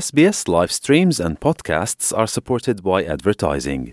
SBS live streams and podcasts are supported by advertising.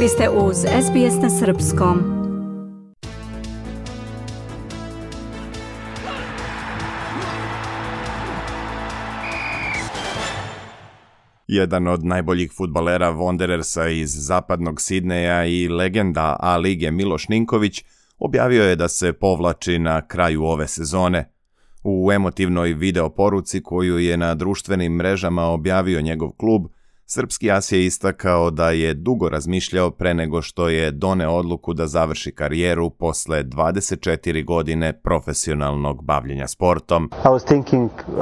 Vi ste uz SBS na srpskom. Jedan od najboljih futbalera Wanderersa iz zapadnog Sidneja i legenda A lige Miloš Ninković objavio je da se povlači na kraju ove sezone. U emotivnoj video poruci koju je na društvenim mrežama objavio njegov klub, Srpski as je istakao da je dugo razmišljao pre nego što je done odluku da završi karijeru posle 24 godine profesionalnog bavljenja sportom. I was thinking uh,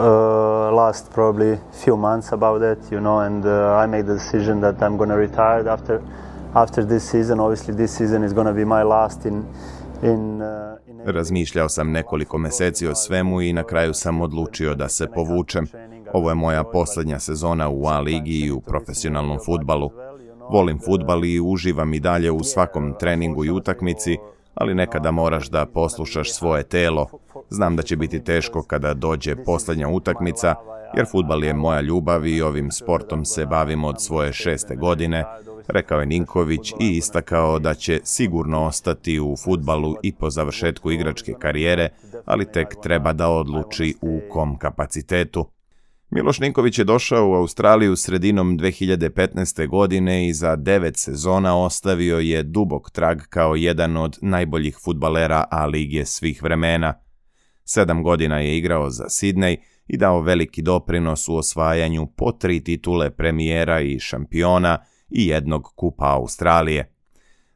last probably few months about that, you know, and uh, I made the decision that I'm going to retire after after this season. Obviously, this season is going to be my last in Razmišljao sam nekoliko meseci o svemu i na kraju sam odlučio da se povučem. Ovo je moja poslednja sezona u A ligi i u profesionalnom futbalu. Volim futbal i uživam i dalje u svakom treningu i utakmici, ali nekada moraš da poslušaš svoje telo. Znam da će biti teško kada dođe poslednja utakmica, jer futbal je moja ljubav i ovim sportom se bavim od svoje šeste godine, rekao je Ninković i istakao da će sigurno ostati u futbalu i po završetku igračke karijere, ali tek treba da odluči u kom kapacitetu. Miloš Ninković je došao u Australiju sredinom 2015. godine i za devet sezona ostavio je dubok trag kao jedan od najboljih futbalera A lige svih vremena. Sedam godina je igrao za Sidney i dao veliki doprinos u osvajanju po tri titule premijera i šampiona i jednog kupa Australije.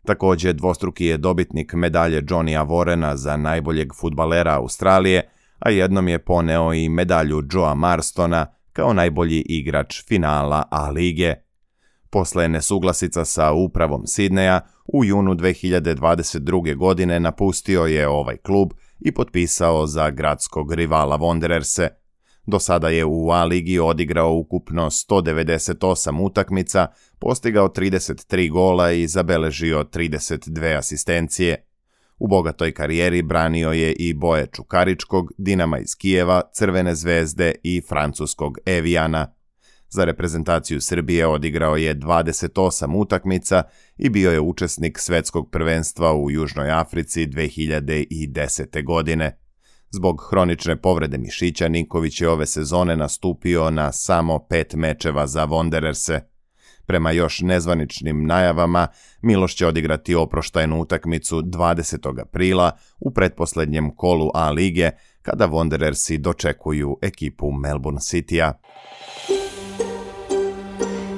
Takođe, dvostruki je dobitnik medalje Johnnya Warrena za najboljeg futbalera Australije, a jednom je poneo i medalju Joea Marstona kao najbolji igrač finala A lige. Posle nesuglasica sa upravom Sidneja, u junu 2022. godine napustio je ovaj klub i potpisao za gradskog rivala Wandererse. Do sada je u A ligi odigrao ukupno 198 utakmica, postigao 33 gola i zabeležio 32 asistencije. U bogatoj karijeri branio je i boje Čukaričkog, Dinama iz Kijeva, Crvene zvezde i francuskog Evijana. Za reprezentaciju Srbije odigrao je 28 utakmica i bio je učesnik svetskog prvenstva u Južnoj Africi 2010. godine. Zbog hronične povrede mišića Ninković je ove sezone nastupio na samo pet mečeva za Wandererse – Prema još nezvaničnim najavama, Miloš će odigrati oproštajnu utakmicu 20. aprila u pretposlednjem kolu A lige, kada Wanderersi dočekuju ekipu Melbourne City-a.